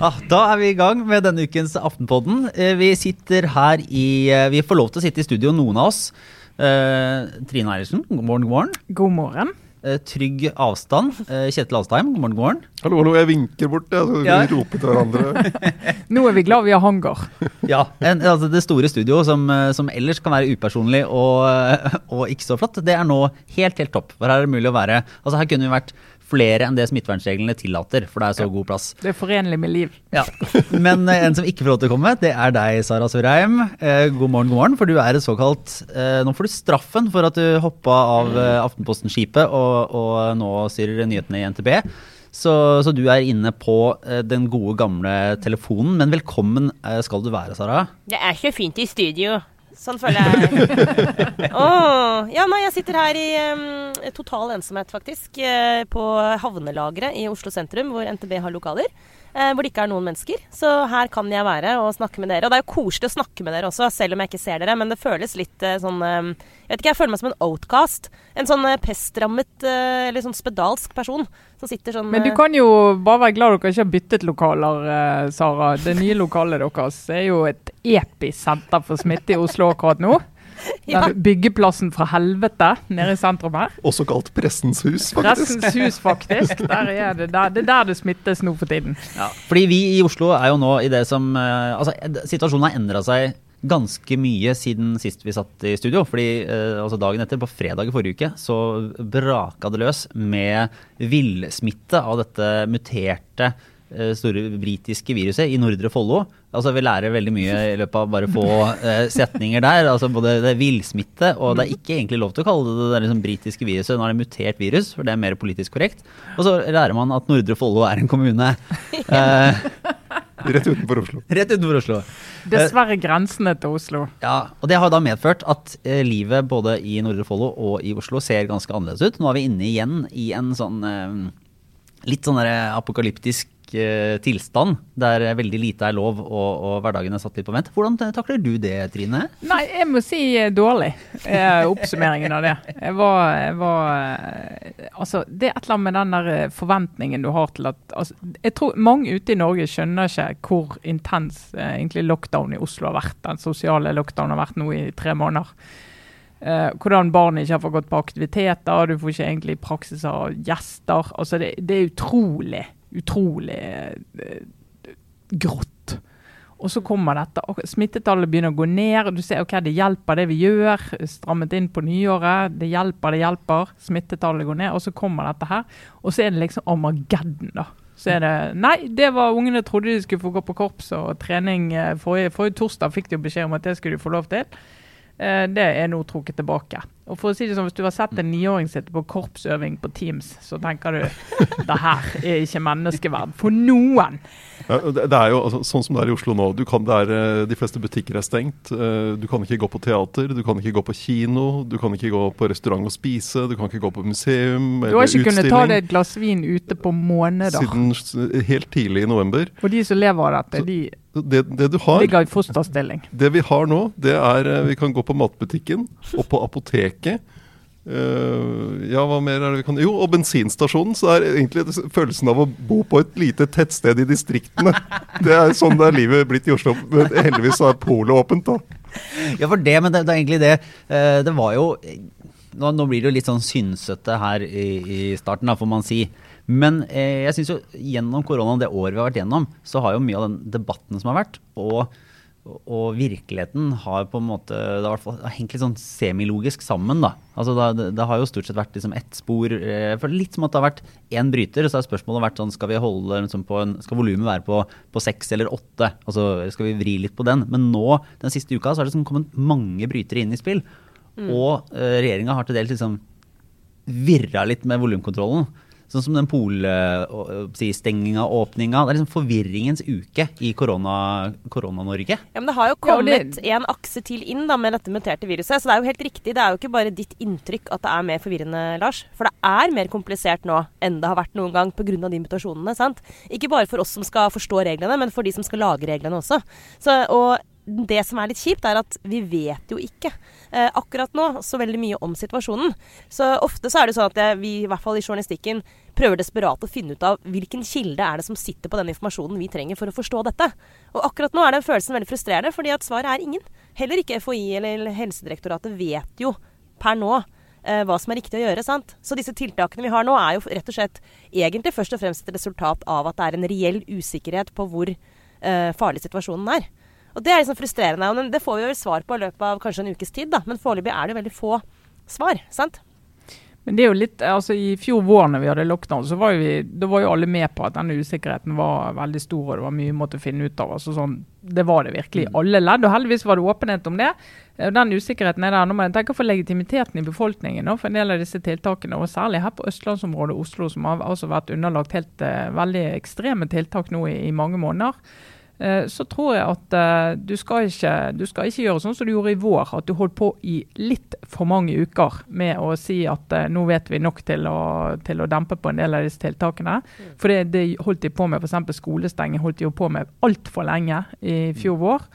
Ah, da er vi i gang med denne ukens Aftenpodden. Eh, Vi sitter her i eh, Vi får lov til å sitte i studio, noen av oss. Eh, Trine Eilertsen, god morgen, god morgen. God morgen. Eh, trygg avstand. Eh, Kjetil Alstheim, god morgen, god morgen. Hallo, hallo, jeg vinker bort, jeg, så Ja. roper til hverandre. Nå er vi glad vi har hangar. Ja, en, altså Det store studioet som, eh, som ellers kan være upersonlig og, og ikke så flott, det er nå helt, helt topp. For her er det mulig å være Altså Her kunne vi vært flere enn det smittevernreglene tillater, for det er så god plass. Det er forenlig med liv. Ja, Men eh, en som ikke får lov til å komme, det er deg, Sara Sørheim. Eh, god morgen, god morgen. For du er et såkalt eh, Nå får du straffen for at du hoppa av eh, Aftenposten-skipet og, og nå styrer nyhetene i NTB. Så, så du er inne på eh, den gode, gamle telefonen. Men velkommen eh, skal du være, Sara. Det er så fint i studio. Sånn føler jeg. Oh, ja, nei, jeg sitter her i um, total ensomhet, faktisk. eh, på havnelageret i Oslo sentrum, hvor NTB har lokaler. Eh, hvor det ikke er noen mennesker. Så her kan jeg være og snakke med dere. Og det er jo koselig å snakke med dere også, selv om jeg ikke ser dere. Men det føles litt eh, sånn Jeg vet ikke, jeg føler meg som en outcast. En sånn eh, pestrammet eh, eller sånn spedalsk person som sitter sånn Men du eh, kan jo bare være glad dere ikke har byttet lokaler, eh, Sara. Det nye lokalet deres er jo et episenter for smitte i Oslo akkurat nå. Ja. Byggeplassen fra helvete nede i sentrum her. Også kalt Pressens hus, faktisk. Pressens hus, faktisk. Der er det, der, det er der det smittes nå for tiden. Fordi vi i Oslo er jo nå i det som eh, Altså, situasjonen har endra seg ganske mye siden sist vi satt i studio. Fordi eh, altså dagen etter, på fredag i forrige uke, så braka det løs med villsmitte av dette muterte eh, store britiske viruset i Nordre Follo. Altså Vi lærer veldig mye i løpet av bare få eh, setninger der. altså Både det er villsmitte, og det er ikke egentlig lov til å kalle det det liksom britiske viruset. Nå er det mutert virus, for det er mer politisk korrekt. Og så lærer man at Nordre Follo er en kommune. Eh, Rett utenfor Oslo. Rett utenfor Oslo. Dessverre grensene til Oslo. Ja, og Det har da medført at eh, livet både i Nordre Follo og i Oslo ser ganske annerledes ut. Nå er vi inne igjen i en sånn eh, litt sånn der apokalyptisk eh, tilstand, der eh, veldig lite er lov og, og hverdagen er satt litt på vent. Hvordan takler du det, Trine? Nei, jeg må si eh, dårlig. Eh, oppsummeringen av det. Jeg var, jeg var eh, Altså, det er et eller annet med den der eh, forventningen du har til at altså, Jeg tror mange ute i Norge skjønner ikke hvor intens eh, egentlig lockdown i Oslo har vært. Den sosiale lockdownen har vært nå i tre måneder. Eh, hvordan barn ikke har fått gått på aktiviteter, du får ikke egentlig praksis av gjester. Altså, det, det er utrolig, utrolig eh, grått. Og så kommer dette, smittetallet begynner å gå ned. Du ser ok, det hjelper det vi gjør. Strammet inn på nyåret. Det hjelper, det hjelper. Smittetallet går ned. Og så kommer dette her. Og så er det liksom Armageddon, da. Så er det Nei, det var ungene trodde de skulle få gå på korps og trening. eh, Forrige, forrige torsdag fikk de jo beskjed om at det skulle de få lov til. Eh, Det er nå trukket tilbake. Og for å si det sånn, Hvis du har sett en niåring sitte på korpsøving på Teams, så tenker du det her er ikke menneskeverd for noen. Ja, det, er jo altså, sånn som det er i Oslo nå. Du kan, er, eh, de fleste butikker er stengt. eh, Du kan ikke gå på teater, du kan ikke gå på kino, du kan ikke gå på restaurant og spise, du kan ikke gå på museum eller utstilling. Du har ikke kunnet ta deg et glass vin ute på måneder. Siden helt tidlig i november. Og de som lever av dette, de Det, det du har, ligger i fosterstilling. det vi har nå, det er eh, Vi kan gå på matbutikken og på apoteket. Eh, ja, hva mer er det vi kan Jo, og bensinstasjonen. Så er egentlig følelsen av å bo på et lite tettsted i distriktene. Det er sånn det er livet blitt i Oslo. Men heldigvis er polet åpent, da. Ja, for det, men det, det er egentlig det. Uh, Det var jo Nå, nå blir det jo litt sånn synsete her i, i starten, da, får man si. Men eh, jeg syns jo gjennom koronaen, det året vi har vært gjennom, så har jo mye av den debatten som har vært, og, og virkeligheten har på en måte Det har, hengt litt sånn semilogisk sammen, da. Altså det, det har jo stort sett vært liksom ett spor. eh, For litt som at det har vært én bryter, så har spørsmålet vært sånn Skal vi holde liksom på en, skal volumet være på, på seks eller åtte? Altså skal vi vri litt på den? Men nå, den siste uka, så har det liksom kommet mange brytere inn i spill. Og eh, regjeringa har til dels liksom virra litt med volumkontrollen. Sånn som den polstenginga og åpninga. Det er liksom forvirringens uke i korona- Korona-Norge. Ja, men Det har jo kommet en akse til inn da, med dette muterte viruset. Så det er jo helt riktig. Det er jo ikke bare ditt inntrykk at det er mer forvirrende, Lars. For det er mer komplisert nå enn det har vært noen gang pga. de mutasjonene. sant? Ikke bare for oss som skal forstå reglene, men for de som skal lage reglene også. Så, og det som er litt kjipt, er at vi vet jo ikke eh, akkurat nå så veldig mye om situasjonen. Så ofte så er det sånn at vi, i hvert fall i journalistikken, prøver desperat å finne ut av hvilken kilde er det som sitter på den informasjonen vi trenger for å forstå dette. Og akkurat nå er den følelsen veldig frustrerende, fordi at svaret er ingen. Heller ikke FHI eller Helsedirektoratet vet jo per nå eh, hva som er riktig å gjøre. sant? Så disse tiltakene vi har nå, er jo rett og slett egentlig først og fremst et resultat av at det er en reell usikkerhet på hvor eh, farlig situasjonen er. Og det er liksom frustrerende. og Det får vi vel svar på i løpet av kanskje en ukes tid, da. Men foreløpig er det veldig få svar. sant? Men det er jo litt, altså I fjor vår når vi hadde lockdown, så var jo, vi, da var jo alle med på at denne usikkerheten var veldig stor og det var mye vi måtte finne ut av. altså sånn, Det var det virkelig i mm. alle ledd, og heldigvis var det åpenhet om det. Eh, den usikkerheten er der. Nå må jeg tenke for legitimiteten i befolkningen for en del av disse tiltakene. og Særlig her på østlandsområdet Oslo, som har altså vært underlagt helt uh, veldig ekstreme tiltak nå i, i mange måneder. Eh, så tror jeg at uh, du, skal ikke, du, skal ikke, gjøre sånn som du gjorde i vår, at du holdt på i litt for mange uker med å si at uh, nå vet vi nok til å, til å, dempe på en del av disse tiltakene. Mm. For det, det holdt de på med, f.eks. skolestenging holdt de jo på med altfor lenge i fjor vår.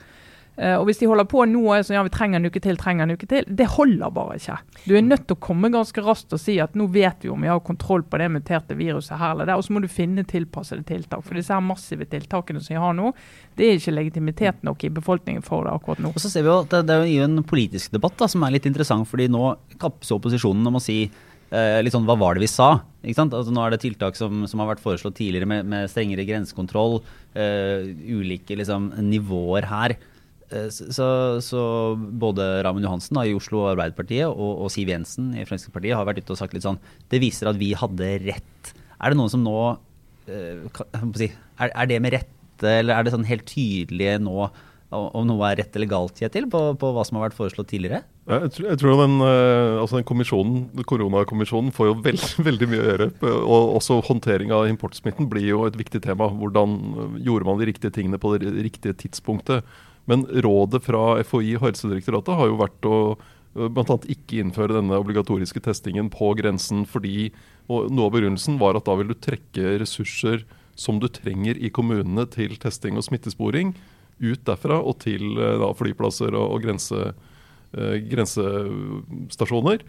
Uh, og Hvis de holder på nå er sånn, ja, vi trenger en uke til, trenger en uke til, det holder bare ikke. Du er nødt til å komme ganske raskt og si at nå vet vi om vi har kontroll på det muterte viruset her eller der. Og så må du finne tilpassede tiltak. For disse her massive tiltakene som vi har nå, det er ikke legitimitet nok i befolkningen for det akkurat nå. Og så ser vi jo at Det, det er jo en politisk debatt da, som er litt interessant, fordi nå kappes opposisjonen om å si eh, litt sånn hva var det vi sa? Ikke sant? Altså, nå er det tiltak som, som har vært foreslått tidligere med, med strengere grensekontroll, eh, ulike liksom, nivåer her. Eh, så, så, både Raymond Johansen da, i Oslo Arbeiderpartiet og, og, Siv Jensen i Fremskrittspartiet har vært ute og sagt litt sånn Det viser at vi hadde rett. Er det noen som nå si, er, er, det med rette, eller er det sånn helt tydelige nå om noe er rett eller galt, Kjetil, på, på hva som har vært foreslått tidligere? Jeg tror, jeg tror den, uh, altså den kommisjonen, Koronakommisjonen får jo veld, veldig mye å gjøre. Og også håndtering av importsmitten blir jo et viktig tema. Hvordan gjorde man de riktige tingene på det riktige tidspunktet? Men rådet fra FHI og Helsedirektoratet har jo vært å eh, bl.a. ikke innføre denne obligatoriske testingen på grensen fordi og Noe av begrunnelsen var at da vil du trekke ressurser som du trenger i kommunene til testing og smittesporing, ut derfra og til eh, da, flyplasser og, og grense, eh, grensestasjoner.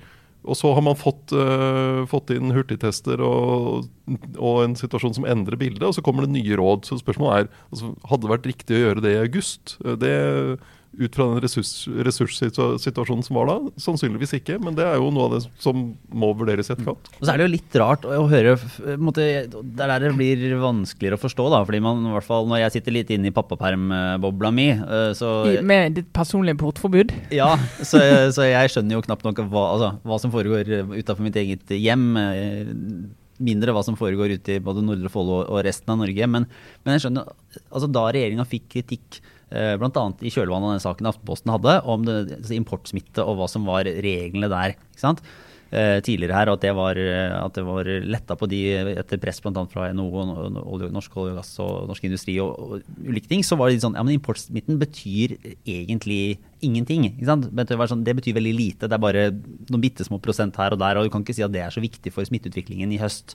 Og så har man fått, uh, fått inn hurtigtester og, og, en situasjon som endrer bildet, og så kommer det nye råd. Så spørsmålet er altså, hadde det vært riktig å gjøre det i august. Det ut fra den ressurs, ressurssituasjonen som var da? Sannsynligvis ikke, men det er jo noe av det som må vurderes i etterkant. Og så er det jo litt rart å høre måte, Det er der det blir vanskeligere å forstå, da. fordi man, i hvert fall når jeg sitter litt inne i pappapermbobla mi så, I, Med ditt personlige portforbud? Ja, så, så, jeg skjønner jo knapt nok hva, altså, hva som foregår utafor mitt eget hjem eh, mindre hva som foregår ute i både Nordre Follo og resten av Norge. Men, men jeg skjønner, altså da regjeringa fikk kritikk Eh, Bl.a. i kjølvannet av den saken Aftenposten hadde om det, altså importsmitte og hva som var reglene der. ikke sant? Eh, tidligere her, at det var, at det var letta på de etter press bl.a. fra NHO, Norsk olje og gass og Norsk Industri og, og ulike ting, så var det sånn ja, men importsmitten betyr egentlig ingenting. ikke sant? Sånn, det betyr veldig lite. Det er bare noen bitte små prosent her og der, og du kan ikke si at det er så viktig for smitteutviklingen i høst.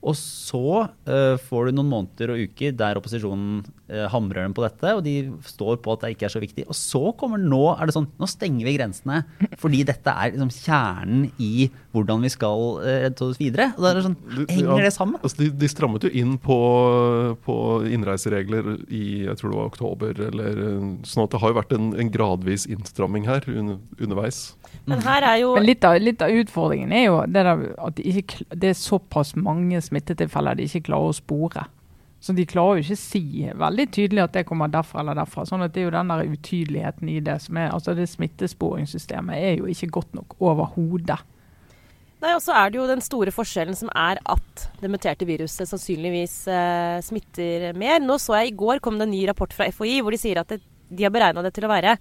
Og så uh, får du noen måneder og uker der opposisjonen uh, hamrer dem på dette, og de står på at det ikke er så viktig. Og så kommer nå er det sånn, nå stenger vi grensene fordi dette er liksom kjernen i hvordan vi skal uh, redde oss videre. Og da er det sånn, Henger det sammen? Altså de, de, strammet jo inn på, på, innreiseregler i jeg tror det var oktober, eller sånn at det har jo vært en, en gradvis innstramming her un, underveis. Men her er jo Men litt av, litt av utfordringen er jo det at de ikke, det er såpass mange smittetilfeller de ikke klarer å spore. Så de klarer jo ikke å si veldig tydelig at det kommer derfra eller derfra. sånn at det er jo den der utydeligheten i det som er altså det Smittesporingssystemet er jo ikke godt nok overhodet. Nei, og så er det jo den store forskjellen som er at det muterte viruset sannsynligvis eh, smitter mer. Nå så jeg i går kom det en ny rapport fra FHI hvor de sier at det, de har beregna det til å være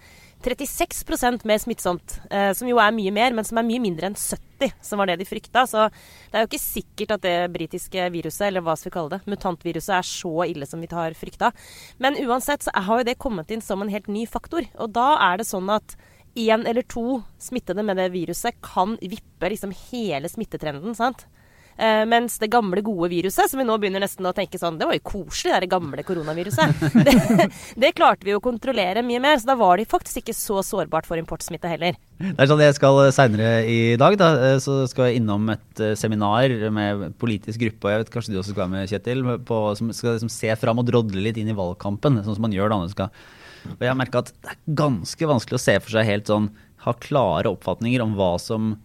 36% mer smittsomt, eh, som jo er mye mer, men som er mye mindre enn 70, som var det de frykta. Så det er jo ikke sikkert at det britiske viruset, eller hva skal vi kalle det, mutantviruset, er så ille som vi har frykta. Men uansett så har jo det kommet inn som en helt ny faktor. Og da er det sånn at én eller to smittede med det viruset kan vippe liksom hele smittetrenden. sant? Eh, mens det gamle, gode viruset, som vi nå begynner nesten å tenke sånn Det var jo koselig, det gamle koronaviruset. det, det klarte vi å kontrollere mye mer, så da var det faktisk ikke så sårbart for importsmitte heller. Det er sånn jeg skal Seinere i dag da, eh, så skal jeg innom et eh, seminar med politisk gruppe, og jeg vet kanskje du også skal være med, Kjetil, på, som skal liksom se fram og drodle litt inn i valgkampen, sånn som man gjør da. når skal og jeg har merka at det er ganske vanskelig å se for seg helt sånn ha klare oppfatninger om hva som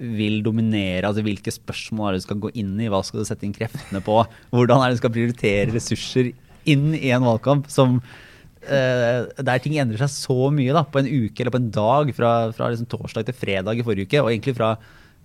vil dominere, altså hvilke spørsmål er det du skal gå inn i, hva skal du sette inn kreftene på, hvordan er det du skal prioritere ressurser inn i en valgkamp som Uh, der ting endrer seg så mye da, på en uke eller på en dag, fra, fra liksom torsdag til fredag i forrige uke, og egentlig fra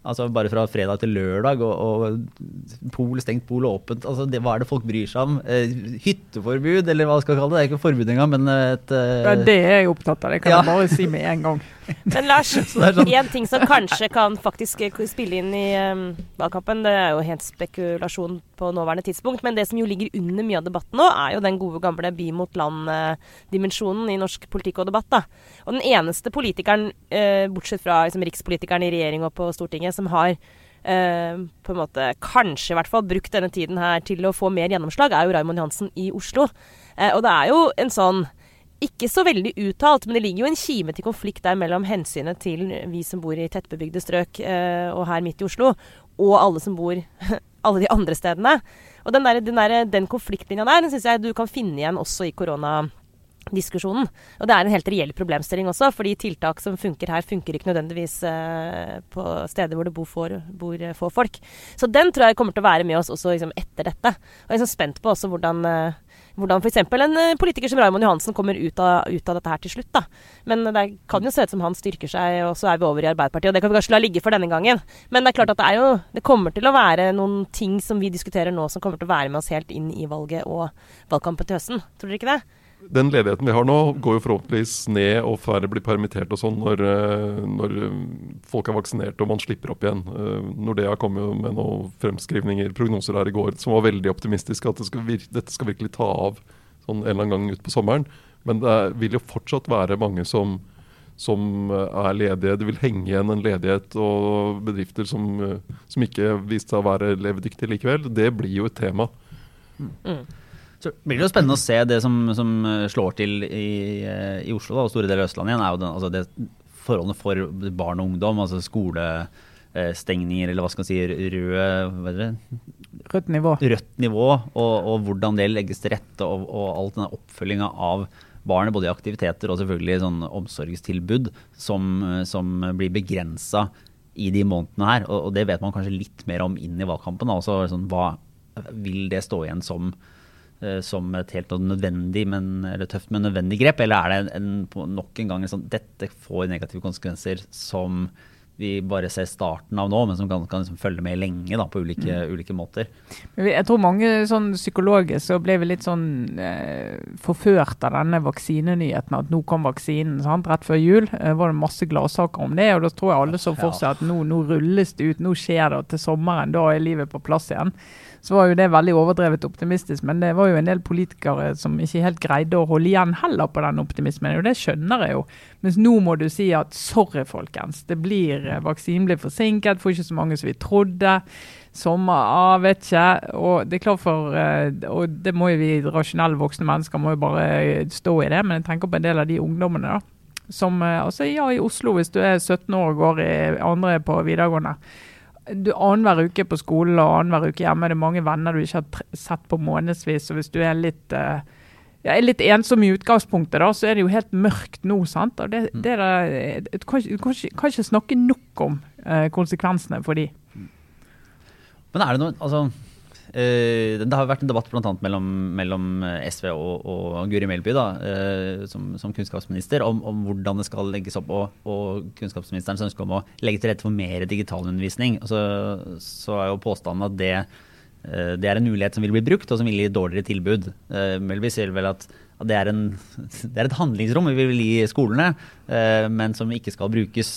Altså bare fra fredag til lørdag, og, og pol stengt, pol åpent. Altså det, hva er det folk bryr seg om? Eh, hytteforbud, eller hva skal vi kalle det? Det er ikke forbud engang, men et uh, Det er jeg opptatt av, det kan ja. jeg bare si med en gang. Men Lars, sånn. en ting som kanskje kan faktisk spille inn i um, valgkampen, det er jo helt spekulasjon på nåværende tidspunkt, men det som jo ligger under mye av debatten nå, er jo den gode gamle by mot land-dimensjonen i norsk politikk og debatt. da. Og den eneste politikeren, uh, bortsett fra liksom, rikspolitikeren i regjering og på Stortinget, som har Uh, på en måte kanskje i hvert fall brukt denne tiden her til å få mer gjennomslag, er jo Raymond Johansen i Oslo. Uh, og det er jo en sånn ikke så veldig uttalt, men det ligger jo en kime til konflikt der mellom hensynet til vi som bor i tettbebygde strøk uh, og her midt i Oslo, og alle som bor alle de andre stedene. Og den, der, den, der, den konfliktlinja der den syns jeg du kan finne igjen også i koronadiskusjonen. Og det er en helt reell problemstilling også, fordi tiltak som funker her, funker ikke nødvendigvis uh, på steder hvor det bor, for, bor uh, få folk. Så den tror jeg kommer til å være med oss også liksom, etter dette. Og jeg er så spent på også hvordan hvordan f.eks. en eh, politiker som Raymond Johansen kommer ut av, ut av, dette her til slutt. da. Men det kan jo se ut som han styrker seg, og så er vi over i Arbeiderpartiet. Og det kan vi kanskje la ligge for denne gangen. Men det er klart at det er jo Det kommer til å være noen ting som vi diskuterer nå som kommer til å være med oss helt inn i valget og valgkampen til høsten. Tror dere ikke det? Den ledigheten vi har nå, går jo forhåpentligvis ned, og færre blir permittert og sånn når, eh, når, eh, folk er vaksinert og man slipper opp igjen. Eh, Nordea kom jo med noen fremskrivninger, prognoser her i går, som var veldig optimistiske. At det skal dette skal virkelig ta av sånn en eller annen gang utpå sommeren. Men det er, vil jo fortsatt være mange som, som er ledige. Det vil henge igjen en ledighet og bedrifter som, som ikke viste seg å være levedyktige likevel. Det blir jo et tema. Mm. Så blir det jo spennende å se det som, som slår til i, i, Oslo da, og store deler av Østlandet igjen, er jo den, altså det forholdene for barn og ungdom. altså skolestengninger, eller hva skal man si, røde Rødt nivå. Rødt nivå, og, og, hvordan det legges til rette, og, og alt denne oppfølginga av barnet, både i aktiviteter og selvfølgelig sånn omsorgstilbud, som, som blir begrensa i de månedene her. Og, og, det vet man kanskje litt mer om inn i valgkampen. Altså, sånn, hva vil det stå igjen som Eh, som et helt nødvendig, men, eller tøft, men nødvendig grep? Eller er det en, en, nok en gang en sånn dette får negative konsekvenser som vi bare ser starten av nå, men som kan, kan liksom følge med lenge da, på ulike, mm. ulike, måter. Jeg tror mange sånn psykologer så ble vi litt sånn eh, forført av denne vaksinenyheten. At nå kom vaksinen sant? rett før jul. Eh, var det masse gladsaker om det. og Da tror jeg alle så for seg at nå, nå rulles det ut, nå skjer det, og til sommeren da er livet på plass igjen så var jo det veldig overdrevet optimistisk. Men det var jo en del politikere som ikke helt greide å holde igjen heller på den optimismen. Og det skjønner jeg jo. Mens nå må du si at sorry, folkens. det blir, eh, Vaksinen blir forsinket, får ikke så mange som vi trodde. Sommer, ah, vet ikke. Og det er klart for eh, Og det må jo vi rasjonelle voksne mennesker må jo bare stå i det. Men jeg tenker på en del av de ungdommene, da. Som altså ja, i Oslo, hvis du er 17 år og går i andre på videregående du Annenhver uke på skolen og annenhver uke hjemme Det er mange venner du ikke har sett på månedsvis. og Hvis du er litt, uh, ja, er litt ensom i utgangspunktet, da, så er det jo helt mørkt nå. sant? Og det, mm. det der, du kan, kan, kan, ikke snakke nok om uh, konsekvensene for de. Men er det noe, altså det har vært en debatt annet mellom, mellom eh, SV og, og Guri Melby da, uh, som, som, kunnskapsminister om, om, hvordan det skal legges opp, og, og kunnskapsministerens ønske om å legge til rette for mer digitalundervisning. Så, så er jo påstanden at det, det, er en mulighet som vil bli brukt, og som vil gi dårligere tilbud. Melby sier vel at, det, er en, det, er et handlingsrom vi vil gi skolene, men som ikke skal brukes.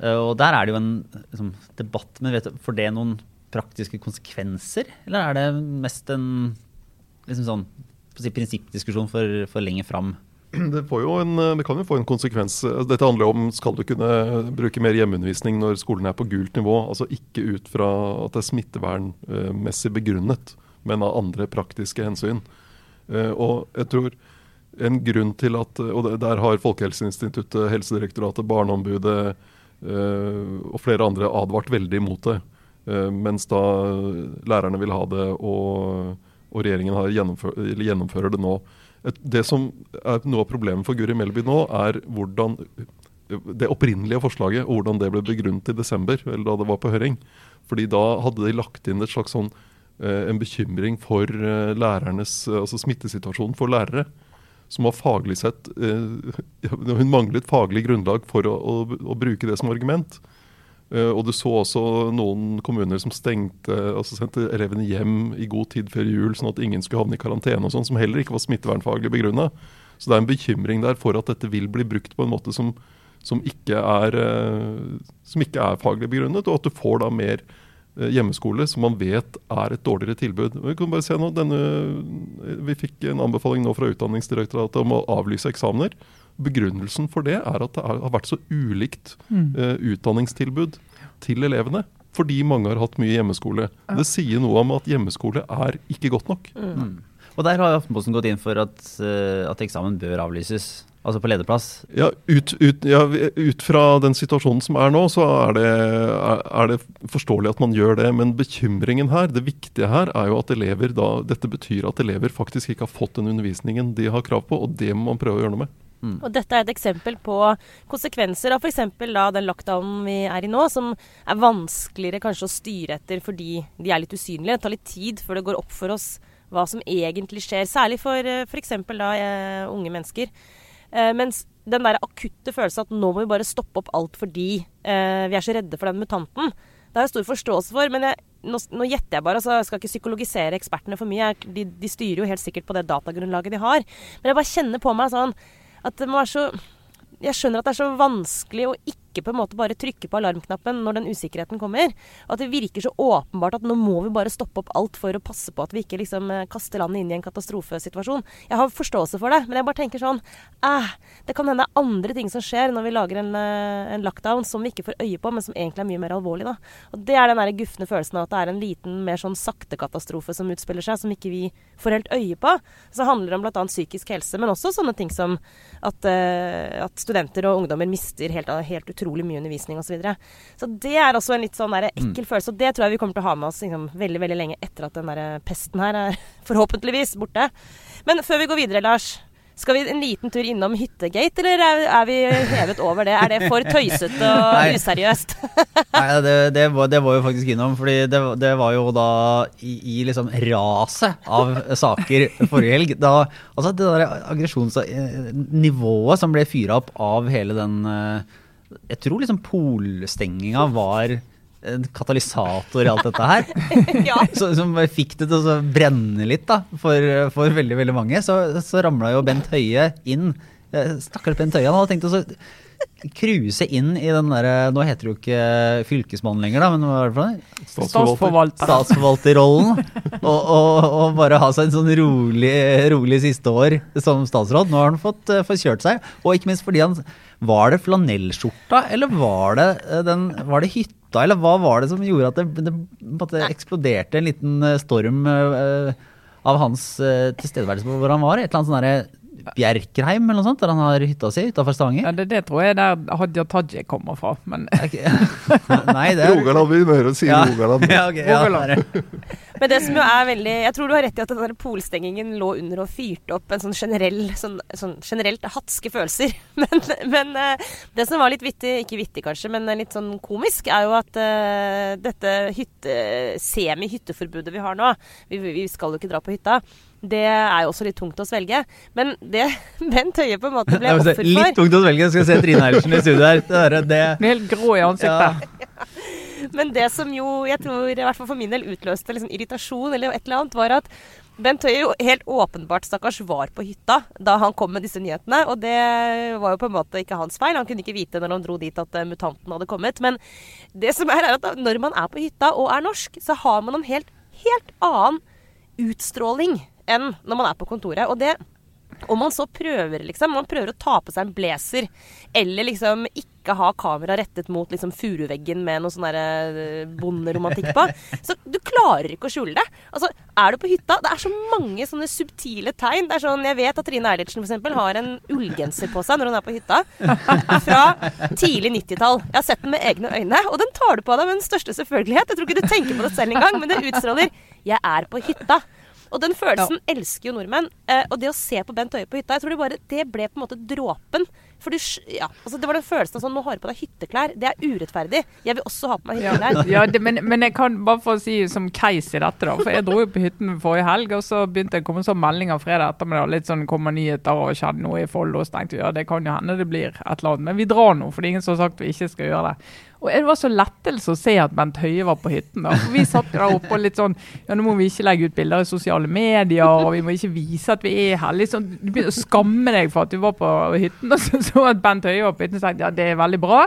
og der er det jo en liksom, debatt, men vet du, for det noen praktiske konsekvenser, eller er det mest en liksom sånn si, prinsippdiskusjon for, for lenger fram det, en, det kan jo få en konsekvens. Dette handler om skal du kunne bruke mer hjemmeundervisning når skolen er på gult nivå. Altså ikke ut fra at det er smittevernmessig begrunnet, men av andre praktiske hensyn. Eh, og jeg tror en grunn til at Og der har Folkehelseinstituttet, Helsedirektoratet, Barneombudet eh, og flere andre advart veldig imot det. Eh, mens da lærerne vil ha det, og, og regjeringen gjennomfør, gjennomfører det nå. Det som er noe av problemet for Guri Melby nå, er hvordan det opprinnelige forslaget og hvordan det ble begrunnet i desember, eller da det var på høring. Fordi da hadde de lagt inn et slags sånn, eh, en bekymring for eh, lærernes, altså smittesituasjonen for lærere. Som var faglig sett Hun manglet faglig grunnlag for å, å, å bruke det som argument. Uh, og du så også noen kommuner som stengte, altså sendte elevene hjem i god tid før jul, sånn at ingen skulle havne i karantene, og sånn, som heller ikke var smittevernfaglig begrunna. Så det er en bekymring der for at dette vil bli brukt på en måte som, som, ikke, er, uh, som ikke, er, faglig begrunnet, og at du får da mer uh, hjemmeskole som man vet er et dårligere tilbud. Vi kan bare se nå, denne, vi fikk en anbefaling nå fra Utdanningsdirektoratet om å avlyse eksamener. Begrunnelsen for det er at det har vært så ulikt uh, utdanningstilbud til elevene. Fordi mange har hatt mye hjemmeskole. Ja. Det sier noe om at hjemmeskole er ikke godt nok. Mm. mm. Og der har Aftenposten gått inn for at, uh, at, eksamen bør avlyses. Altså på lederplass? Ja ut, ut, ja, ut, fra den situasjonen som er nå, så er det, er, er det, forståelig at man gjør det. Men bekymringen her, det viktige her, er jo at elever da Dette betyr at elever faktisk ikke har fått den undervisningen de har krav på, og det må man prøve å gjøre noe med. Mm. Og dette er et eksempel på konsekvenser av f.eks. den lockdownen vi er i nå, som er vanskeligere kanskje å styre etter fordi de er litt usynlige. Det tar litt tid før det går opp for oss hva som egentlig skjer. Særlig for eh, f.eks. uh, unge mennesker. Eh, mens den der akutte følelsen at nå må vi bare stoppe opp alt fordi eh, vi er så redde for den mutanten, det har jeg stor forståelse for. men jeg nå, nå, gjetter jeg bare, altså jeg skal ikke psykologisere ekspertene for mye. De, de, styrer jo helt sikkert på det datagrunnlaget de har. Men jeg bare kjenner på meg sånn at det må være så Jeg skjønner at det er så vanskelig å ikke ikke på en måte bare trykke på alarmknappen når den usikkerheten kommer. At det virker så åpenbart at nå må vi bare stoppe opp alt for å passe på at vi ikke liksom eh, kaster landet inn i en katastrofesituasjon. Jeg har forståelse for det, men jeg bare tenker sånn eh, Det kan hende det er andre ting som skjer når vi lager en, eh, en, lockdown som vi ikke får øye på, men som egentlig er mye mer alvorlig. da. Og Det er den der gufne følelsen av at det er en liten, mer sånn sakte katastrofe som utspiller seg, som ikke vi får helt øye på. Så handler det om bl.a. psykisk helse, men også sånne ting som at, uh, at studenter og ungdommer mister helt, helt utrolig utrolig mye undervisning osv. Så, videre. så det er også en litt sånn der ekkel mm. følelse. Og det tror jeg vi kommer til å ha med oss liksom, veldig veldig lenge etter at den der pesten her er forhåpentligvis borte. Men før vi går videre, Lars. Skal vi en liten tur innom Hyttegate, eller er, er vi hevet over det? Er det for tøysete og useriøst? Nei, det, det, var, det, var, jo faktisk innom. fordi det, det var jo da i, i, liksom raset av saker forrige helg. Da, altså det der aggresjonsnivået som ble fyra opp av hele den uh, jeg tror liksom polstenginga var en katalysator i alt dette her. ja. så, som fikk det til å brenne litt da, for, for veldig veldig mange. Så, så ramla jo Bent Høie inn. Eh, stakkars Bent Høie. Han hadde tenkt å cruise inn i den derre Nå heter det jo ikke fylkesmann lenger, da, men hva er det for noe? Statsforvalter. Statsforvalterrollen. og, og, og, bare ha seg en sånn rolig, rolig siste år som statsråd. Nå har han fått, uh, fått kjørt seg. Og ikke minst fordi han var det flanellskjorta, eller var det, eh, den, var det, hytta, eller hva var det som gjorde at det, det, det eksploderte en liten eh, storm uh, av hans uh, tilstedeværelse på hvor han var? Et eller annet sånn Bjerkreim eller noe sånt, der han har hytta si utafor Stavanger? Ja, det, det, tror jeg der Hadia Tajik kommer fra, men Nei, det er Rogaland, vi hører å si ja. Rogaland. Ja, okay, ja, men det som jo er veldig Jeg tror du har rett i at den polstengingen lå under og fyrte opp en sånn generell sånn, sånn generelt hatske følelser. Men, men uh, det som var litt vittig, ikke vittig kanskje, men litt sånn komisk, er jo at uh, dette hytte, semi-hytteforbudet vi har nå vi, vi skal jo ikke dra på hytta det er jo også litt tungt å svelge. Men det Bent Høie på en måte ble offer for Litt tungt å svelge. Jeg skal se Trine Eilertsen i studio her. Det, det. Blir helt grå i ansiktet. Ja. Men det som jo jeg tror i hvert fall for min del utløste liksom irritasjon, eller et eller annet, var at Bent Høie jo helt åpenbart stakkars var på hytta da han kom med disse nyhetene. Og det var jo på en måte ikke hans feil. Han kunne ikke vite når han dro dit at eh, mutanten hadde kommet. Men det som er, er at når man er på hytta og er norsk, så har man en helt, helt annen utstråling enn når man er på kontoret. Og det Om man så prøver, liksom, man prøver å ta på seg en blazer, eller liksom ikke ha kamera rettet mot liksom furuveggen med noe sånn bonderomantikk på, så du klarer ikke å skjule det. Altså, er du på hytta Det er så mange sånne subtile tegn. Det er sånn, Jeg vet at Trine Eilertsen eksempel, har en ullgenser på seg når hun er på hytta. Fra tidlig 90-tall. Jeg har sett den med egne øyne, og den tar du på deg med den største selvfølgelighet. Jeg tror ikke du tenker på det selv engang, men det utstråler 'jeg er på hytta'. Og den følelsen elsker jo nordmenn. Eh, og det å se på Bent Høie på hytta, jeg tror det bare Det ble på en måte dråpen. For du, ja, altså det var den følelsen av sånn Nå har du på deg hytteklær. Det er urettferdig. Jeg vil også ha på meg hytteklær. ja det, men, men jeg kan bare få si som keis i dette, da. For jeg dro jo på hytten forrige helg, og så begynte det å komme sånn meldinger fredag ettermiddag. Litt sånn kommer nyheter og skjedde noe i Follo. Så tenkte vi ja, det kan jo hende det blir et eller annet. Men vi drar nå, for det er ingen som har sagt vi ikke skal gjøre det. Og det var så lettelse å se at Bent Høie var på hytten. da. For Vi satt der oppe og litt sånn Ja, nå må vi ikke legge ut bilder i sosiale medier, og vi må ikke vise at vi er her. Sånn, Du begynner å skamme deg for at du var på hytten, og så så at Bent Høie på hytten og tenkte ja, det er veldig bra.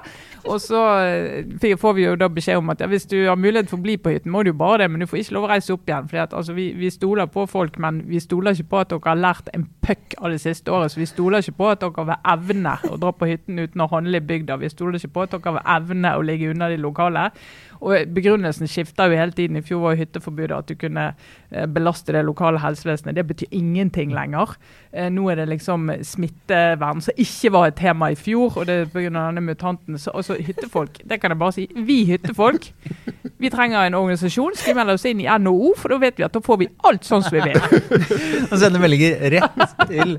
Og så eh, får vi jo da beskjed om at ja, hvis du har mulighet for å bli på hytten, må du jo bare det, men du får ikke lov å reise opp igjen. at altså, vi, vi stoler på folk, men vi stoler ikke på at dere har lært en puck av det siste året. Så vi stoler ikke på at dere vil evne å dra på hytten uten å handle i bygda. Vi stoler ikke på at dere vil evne å ligge unna de lokale. Og Begrunnelsen skifter jo hele tiden. I fjor var hytteforbudet at du kunne eh, belaste det lokale helsevesenet. Det betyr ingenting lenger. Eh, Nå er det liksom smittevern som ikke var et tema i fjor, og det er på grunn av denne mutanten. Så altså, hyttefolk, det kan jeg bare si. Vi hyttefolk vi trenger en organisasjon. Skal vi melde oss inn i NHO, for da vet vi at da får vi alt sånn som vi vil. Og sender meldinger rett til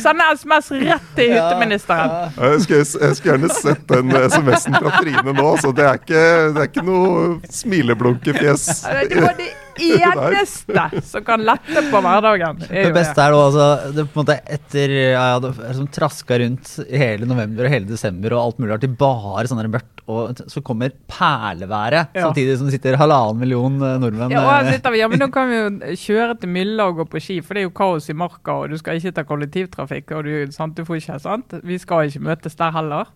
Sende SMS rett til hytteministeren. Jeg skulle, jeg skulle gjerne sett den SMS-en fra Trine nå, så det er ikke, det er ikke noe smileblunkefjes. Det var det eneste som kan lette på hverdagen. er Det beste er nå altså det på en måte etter ja, ja, det som traska rundt hele november og hele desember og alt mulig rart til bare sånn mørkt, og så kommer perleværet Ja. samtidig som det sitter halvannen million eh, nordmenn. Ja, og eh, sitter ja, men Nå kan vi jo kjøre til Mylla og gå på ski, for det er jo kaos i marka, og du skal ikke ta kollektivtrafikk. og du, sant, du får ikke, sant? Vi skal ikke møtes der heller.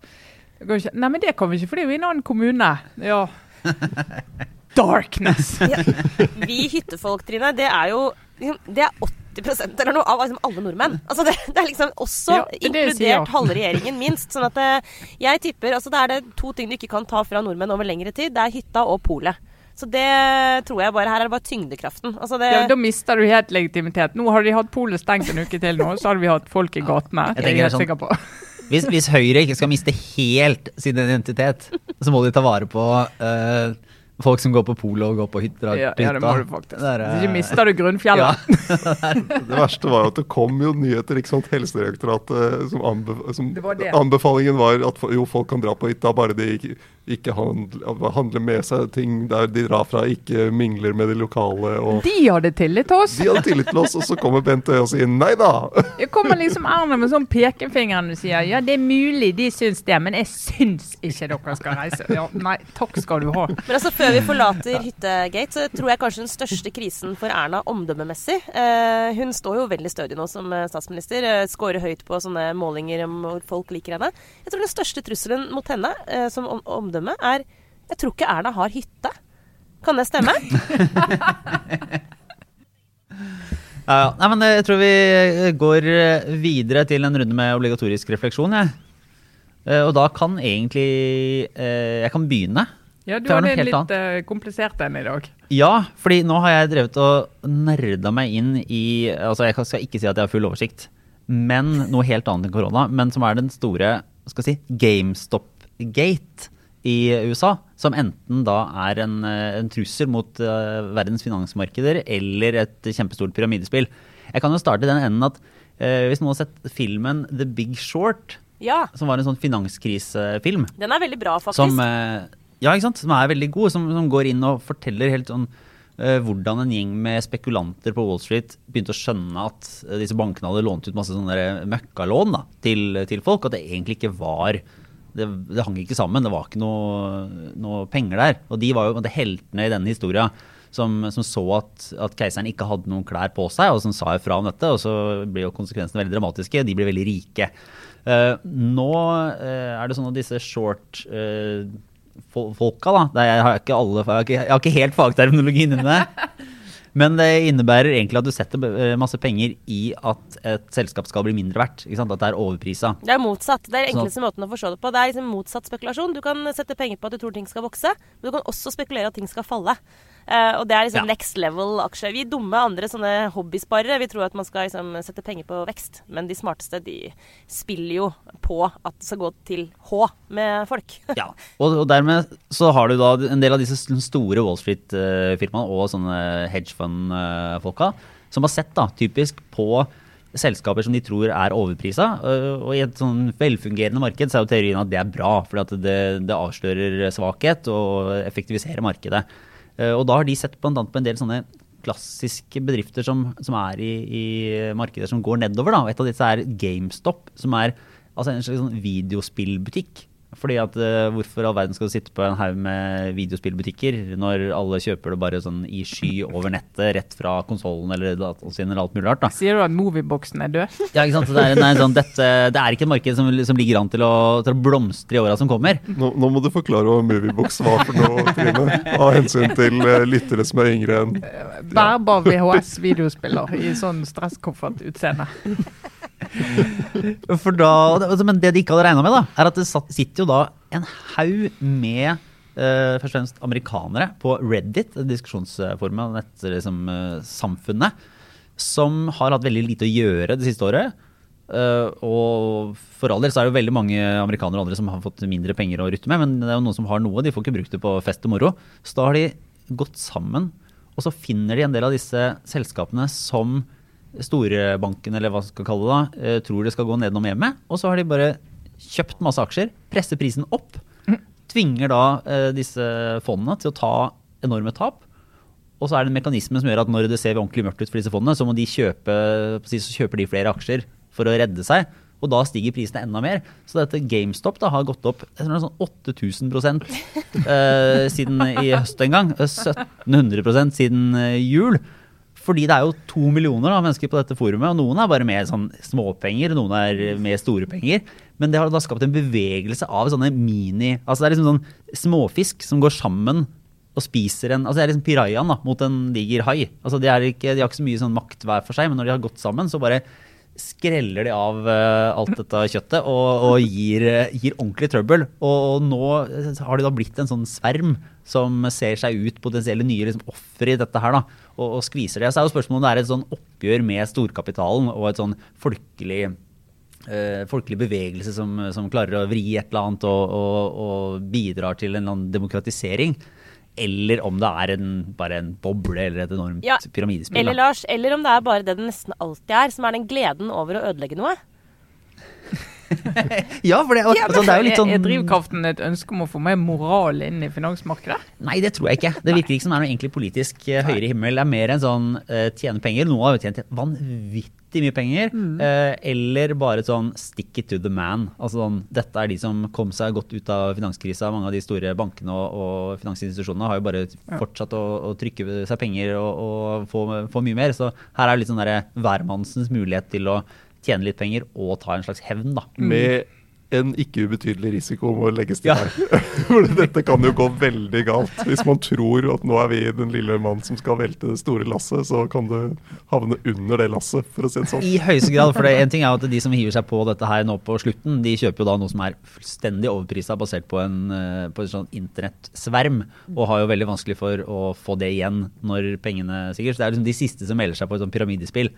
Nei, men det kan vi ikke, for det er jo i en annen kommune. Ja. Darkness! Ja. Vi hyttefolk, Trine, det er jo liksom, Det er 80% eller noe av liksom alle nordmenn. Altså det, det er liksom også Ja, det er det jeg sier. inkludert halve regjeringen, minst. Sånn at eh, jeg tipper altså Det er det to ting du ikke kan ta fra nordmenn over lengre tid. Det er hytta og polet. Så det tror jeg bare Her er det bare tyngdekraften. Altså det, Ja, da mister du helt legitimitet. Nå har de hatt polet stengt en uke til nå, så har vi hatt folk i gatene. Jeg Det er jeg helt sånn- sikker på. hvis, hvis Høyre ikke skal miste helt sin identitet, så må de ta vare på eh, folk som går på polo og går på hytter. Ja, ja, det må du faktisk. Der, er, eh, ikke mister du grunnfjellet. Det verste var jo at det kom jo nyheter, ikke sant. Helsedirektoratet som, anbef som Det var det. Anbefalingen var at jo, folk kan dra på hytta, bare de ikke, ikke handler, handler med seg ting der de drar fra, ikke mingler med de lokale. og... De hadde tillit til oss. De hadde tillit til oss, og så kommer Bent Høie og sier nei da! Jeg kommer liksom Erna med sånn pekefingeren og sier ja, det er mulig de syns det, men jeg syns ikke dere skal reise. Ja, nei, takk skal du ha. Men altså før vi forlater Hyttegate, så tror jeg kanskje den største krisen for Erna omdømmemessig eh, Hun står jo veldig stødig nå som eh, statsminister. Eh, Skårer høyt på sånne målinger om hvor folk liker henne. Jeg tror den største trusselen mot henne eh, som om omdømme er Jeg tror ikke Erna har hytte. Kan det stemme? Ja, ja. Nei, men jeg tror vi går eh, videre til en runde med obligatorisk refleksjon. Jeg. Eh, Og da kan egentlig eh, Jeg kan begynne. Ja, du har helt litt annet. komplisert den i dag. Ja, fordi nå har jeg drevet og nerda meg inn i Altså, jeg skal ikke si at jeg har full oversikt, men noe helt annet enn korona. Men som er den store skal jeg si, GameStop-gate i USA. Som enten da er en, eh, en trussel mot uh, verdens finansmarkeder eller et kjempestort pyramidespill. Jeg kan jo starte i den enden at uh, hvis noen har sett filmen The Big Short, Ja. som var en sånn finanskrisefilm Den er veldig bra, faktisk. som, uh, ja, ikke sant? som er veldig god, som, som går inn og forteller helt sånn hvordan en gjeng med spekulanter på Wall Street begynte å skjønne at disse bankene hadde lånt ut masse sånne møkkalån da, til, til folk, og at det egentlig ikke var det, det hang ikke sammen, det var ikke noe, noe penger der. Og de var jo på heltene i denne historia som, som så at, at keiseren ikke hadde noen klær på seg, og som sa ifra om dette. Og så blir jo konsekvensene veldig dramatiske. De blir veldig rike. Uh, nå uh, er det sånn at disse short fol- folka, da jeg, har alle, jeg, har ikke, jeg har ikke helt fagterminologien inne. Men det innebærer egentlig at du setter eh, masse penger i at et selskap skal bli mindre verdt. Ikke sant? At det er overprisa. Det er motsatt. Det er den enkleste måten å forstå det på. Det er liksom motsatt spekulasjon. Du kan sette penger på at du tror ting skal vokse, men du kan også spekulere at ting skal falle. Eh, og det er liksom Ja. next level aksjer. Vi dumme andre sånne hobbysparere, vi tror at man skal liksom sette penger på vekst. Men de smarteste, de spiller jo på at det skal gå til H med folk. Ja, og, og dermed så har du da en del av disse store Wall Street-firmaene og sånne hedgefund-folka som har sett da typisk på selskaper som de tror er overprisa. øh, Og i et sånn velfungerende marked så er jo teorien at det er bra, for at det, det avslører svakhet og effektiviserer markedet. Eh, Og da har de sett annet på en del sånne klassiske bedrifter som, som er i, i markeder som går nedover. Da. Et av disse er GameStop, som er altså en slags sånn videospillbutikk. Fordi at eh, Hvorfor all verden skal du sitte på en haug med videospillbutikker når alle kjøper det bare sånn i sky over nettet, rett fra konsollen eller dataen sin eller alt mulig rart? da. Sier du at Movieboxen er død? Ja, ikke sant? Det er, er, sånn, dette, det er ikke et marked som, som ligger an til å, til å blomstre i åra som kommer. Nå, nå må du forklare hva Moviebox var for noe, Trine. Av hensyn til uh, lyttere som er yngre enn Bærbar VHS-videospiller i sånn stresskoffert-utseende. For da, altså, men det de ikke hadde regna med, da, er at det sitter jo da en haug med uh, først og fremst amerikanere på Reddit, diskusjonsformen av nettsamfunnet, liksom, uh, samfunnet, som har hatt veldig lite å gjøre det siste året. Uh, og for all del så er det jo veldig mange amerikanere og andre som har fått mindre penger å rutte med, men det er jo noen som har noe. De får ikke brukt det på fest og moro. Så da har de gått sammen, og så finner de en del av disse selskapene som storebanken, eller hva man skal kalle det, da, eh, tror det skal gå nedenom hjemmet. Og så har de bare kjøpt masse aksjer, presser prisen opp, tvinger da eh, disse fondene til å ta enorme tap. Og så er det en mekanisme som gjør at når det ser ordentlig mørkt ut for disse fondene, så må de kjøpe, så kjøper de flere aksjer for å redde seg. Og da stiger prisene enda mer. Så dette GameStop da, har gått opp jeg tror det sånn 8000 eh, siden i høst en gang. Eh, 1700 siden eh, jul. Fordi det er jo to millioner da, mennesker på dette forumet, og noen er bare med sånn småpenger, noen er med store penger. Men det har da skapt en bevegelse av sånne mini Altså det er liksom sånn småfisk som går sammen og spiser en Altså det er liksom pirajaen da, mot en diger hai. Altså de, ikke, de har ikke så mye sånn makt hver for seg, men når de har gått sammen, så bare skreller de av eh, alt dette kjøttet og, og gir, eh, gir ordentlig trøbbel. Og, nå har det da blitt en sånn sverm som ser seg ut potensielle nye liksom, ofre i dette her, da, og, og skviser det. Så er jo spørsmålet om det er et sånn oppgjør med storkapitalen og et sånn folkelig eh, folkelig bevegelse som, som klarer å vri et eller annet og, og, og bidrar til en eller annen demokratisering. Eller om det er en, bare en boble eller et enormt Ja, pyramidespill. Eller. Lars, eller om det er bare det det nesten alltid er, som er den gleden over å ødelegge noe. Ja, for det, altså, det er jo litt sånn Er drivkraften et ønske om å få mer moral inn i finansmarkedet? Nei, det tror jeg ikke. Det virker ikke som det er noe egentlig politisk uh, høyere himmel. Det er mer en sånn uh, tjene penger. Noen har jo tjent vanvittig mye penger. eh, eller bare sånn stick it to the man. Altså sånn, Dette er de som kom seg godt ut av finanskrisa. Mange av de store bankene og, og finansinstitusjonene har jo bare fortsatt å, å trykke seg penger og, og få, få mye mer. Så her er det litt sånn derre hvermannsens mulighet til å tjene litt penger og ta en slags hevn, da. med en ikke ubetydelig risiko må legges til Ja. her. For dette kan jo gå veldig galt. Hvis man tror at nå er vi den lille mannen som skal velte det store lasset, så kan du havne under det lasset, for å si det sånn. I høyeste grad. for det, en ting er at De som hiver seg på dette her nå på slutten, de kjøper jo da noe som er fullstendig overprisa basert på en, eh, på en sånn internettsverm, og har jo veldig vanskelig for å få det igjen når pengene sikkert. Så det er liksom de siste som melder seg på et sånt pyramidespill.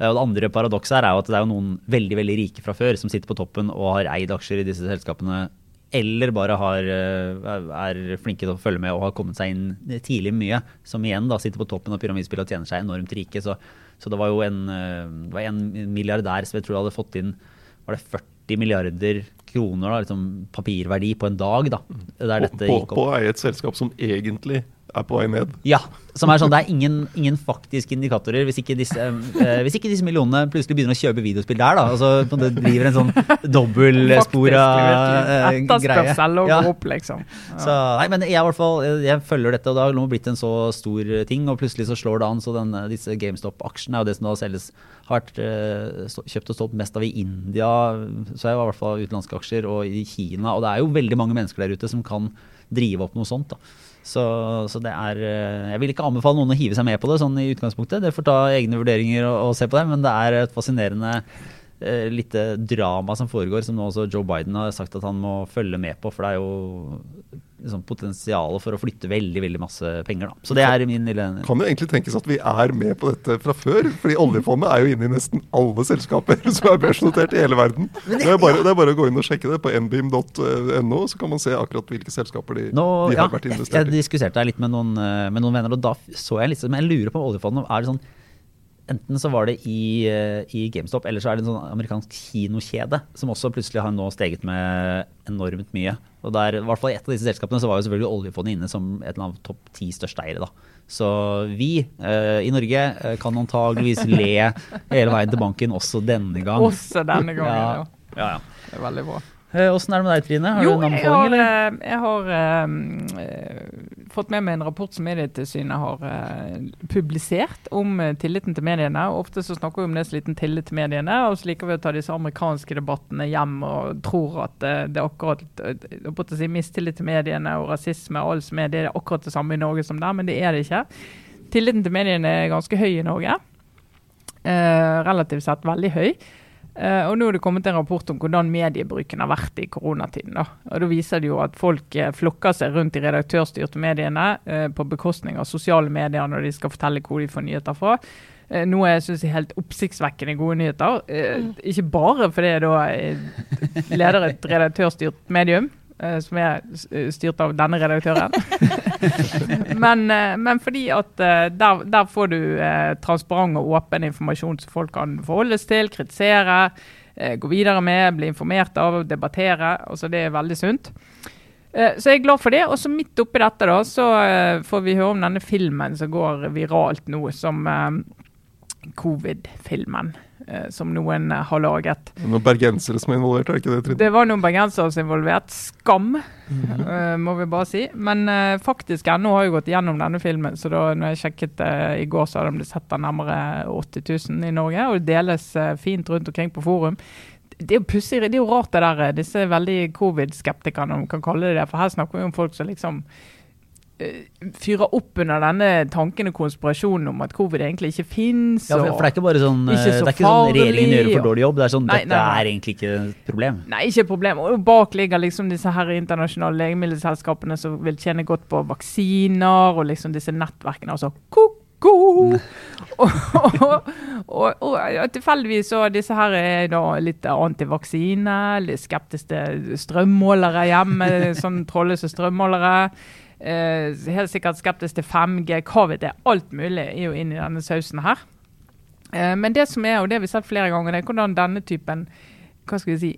Eh, Og det andre paradokset her er jo at det er jo noen veldig veldig rike fra før som sitter på toppen og har eid aksjer i disse selskapene, eller bare har, eh, er flinke til å følge med og har kommet seg inn tidlig mye, som igjen da sitter på toppen av pyramidspillet og tjener seg enormt rike. Så, så det var jo en, eh, var en milliardær som jeg tror hadde fått inn var det 40 milliarder kroner, da, liksom papirverdi på en dag, da, der dette På, gikk på å eie et selskap som egentlig er på vei ned. Ja, som er sånn, Det er ingen, ingen faktiske indikatorer hvis ikke, disse, eh, hvis ikke disse millionene plutselig begynner å kjøpe videospill der. da, altså det driver en sånn dobbeltspora eh, greie. Etterspørsel og Ja. opp, liksom. Så, nei, men jeg, i hvert fall, jeg følger dette, og det har blitt en så stor ting, og plutselig så slår det an. Så den, disse GameStop-aksjene er jo det som da selges, har vært eh, kjøpt og solgt mest av i India, så er jo i hvert fall utenlandske aksjer, og i Kina. Og det er jo veldig mange mennesker der ute som kan drive opp noe sånt. da. Så, så det er eh, Jeg vil ikke anbefale noen å hive seg med på det sånn i utgangspunktet. Det får ta egne vurderinger og, og se på det, men det er et fascinerende eh, lite drama som foregår, som nå også Joe Biden har sagt at han må følge med på. For det er jo liksom, potensial for å flytte veldig veldig masse penger. Da. Så det er min lille Kan jo egentlig tenkes at vi er med på dette fra før. fordi oljefondet er jo inne i nesten alle selskaper som er børsnotert i hele verden. Det er, bare, det er bare å gå inn og sjekke det på nbim.no, så kan man se akkurat hvilke selskaper de, Nå, de ja, har vært investert i. jeg jeg diskuterte det litt med noen, eh, med noen venner, og da så jeg litt Men jeg lurer på om oljefondet er det sånn Enten så var det i, eh, i GameStop, eller så er det en sånn amerikansk kinokjede som også plutselig har nå steget med enormt mye. Og der, i hvert fall I et av disse selskapene så var jo selvfølgelig oljefondet inne som et eller annet topp ti største eiere. da. Så vi eh, i Norge eh, kan antageligvis le hele veien til banken også denne gang. Også denne gangen, ja. Ja, ja. Det er veldig bra. Eh, Åssen er det med deg, Trine? Har Jo, du en jeg har, eller? jeg har eh, fått med meg en rapport som Medietilsynet har eh, publisert om eh, tilliten til mediene. Ofte så snakker vi om det så liten tillit til mediene, og så liker vi å ta disse amerikanske debattene hjem og tror at eh, det er akkurat si, mistillit til mediene og rasisme og alt som er det, er akkurat det samme i Norge som der, men det er det ikke. Tilliten til mediene er ganske høy i Norge. Relativt sett veldig høy. Eh, og nå er det kommet en rapport om hvordan mediebruken har vært i koronatiden. Da. Og da viser det jo at folk eh, flokker seg rundt de redaktørstyrte mediene eh, på bekostning av sosiale medier når de skal fortelle hvor de får nyheter fra. Noe jeg syns er helt oppsiktsvekkende gode nyheter. Eh, ikke bare fordi jeg da leder et redaktørstyrt medium, som er styrt av denne redaktøren. men, eh, men fordi at eh, der, der får du eh, transparent og åpen informasjon som folk kan forholdes til, kritisere, eh, gå videre med, bli informert av, debattere. Altså Det er veldig sunt. Eh, Så jeg er glad for det. Og så midt oppi dette da, så eh, får vi høre om denne filmen som går viralt nå, som eh, covid-filmen. Eh, Som noen eh, har laget. Noen bergensere som er involvert, er ikke det, Trine? Det var noen bergensere som var involvert. Skam, eh, må vi bare si. Men faktisk ennå har jeg gått gjennom denne filmen, så da når jeg sjekket i går, så hadde de sett den nærmere 80 000 i Norge. Og det deles fint rundt omkring på forum. Det er jo pussig, det er jo rart det der, disse veldig covid-skeptikerne, om vi kan kalle det det. For her snakker vi om folk som liksom fyrer opp under denne tanken og konspirasjonen om at covid egentlig ikke fins. Ja, for, for det er ikke bare sånn, Ikke eh, så det er ikke sånn regjeringen gjør for dårlig jobb. Det er sånn, Nei, dette nei, nei. er egentlig ikke et problem. Nei, ikke et problem. Og bak ligger liksom disse her internasjonale legemiddelselskapene som vil tjene godt på vaksiner, og liksom disse nettverkene. Altså ko-ko! og, og, og, og tilfeldigvis så disse her er da litt antivaksine, litt skeptiske strømmålere hjemme, sånn trådløse strømmålere. Eh, helt sikkert skeptisk til 5G, covid, det er Alt mulig er jo inn i denne sausen her. Eh, men det som er, og det har vi sett flere ganger, det er hvordan denne typen hva skal vi si,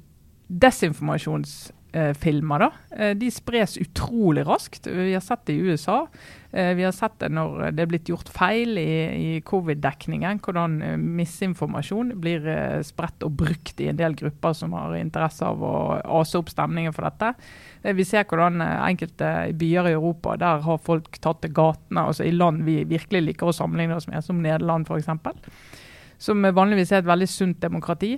desinformasjonsfilmer da, eh, de spres utrolig raskt. Vi har sett det i USA. Eh, Vi har sett det når det er blitt gjort feil i, i covid-dekningen. Hvordan eh, misinformasjon blir eh, spredt og brukt i en del grupper som har interesse av å ase opp stemningen for dette. Eh, Vi ser hvordan eh, enkelte byer i Europa der har folk tatt til gatene. altså I land vi virkelig liker å sammenligne oss med, som Nederland f.eks som vanligvis er et veldig sunt demokrati.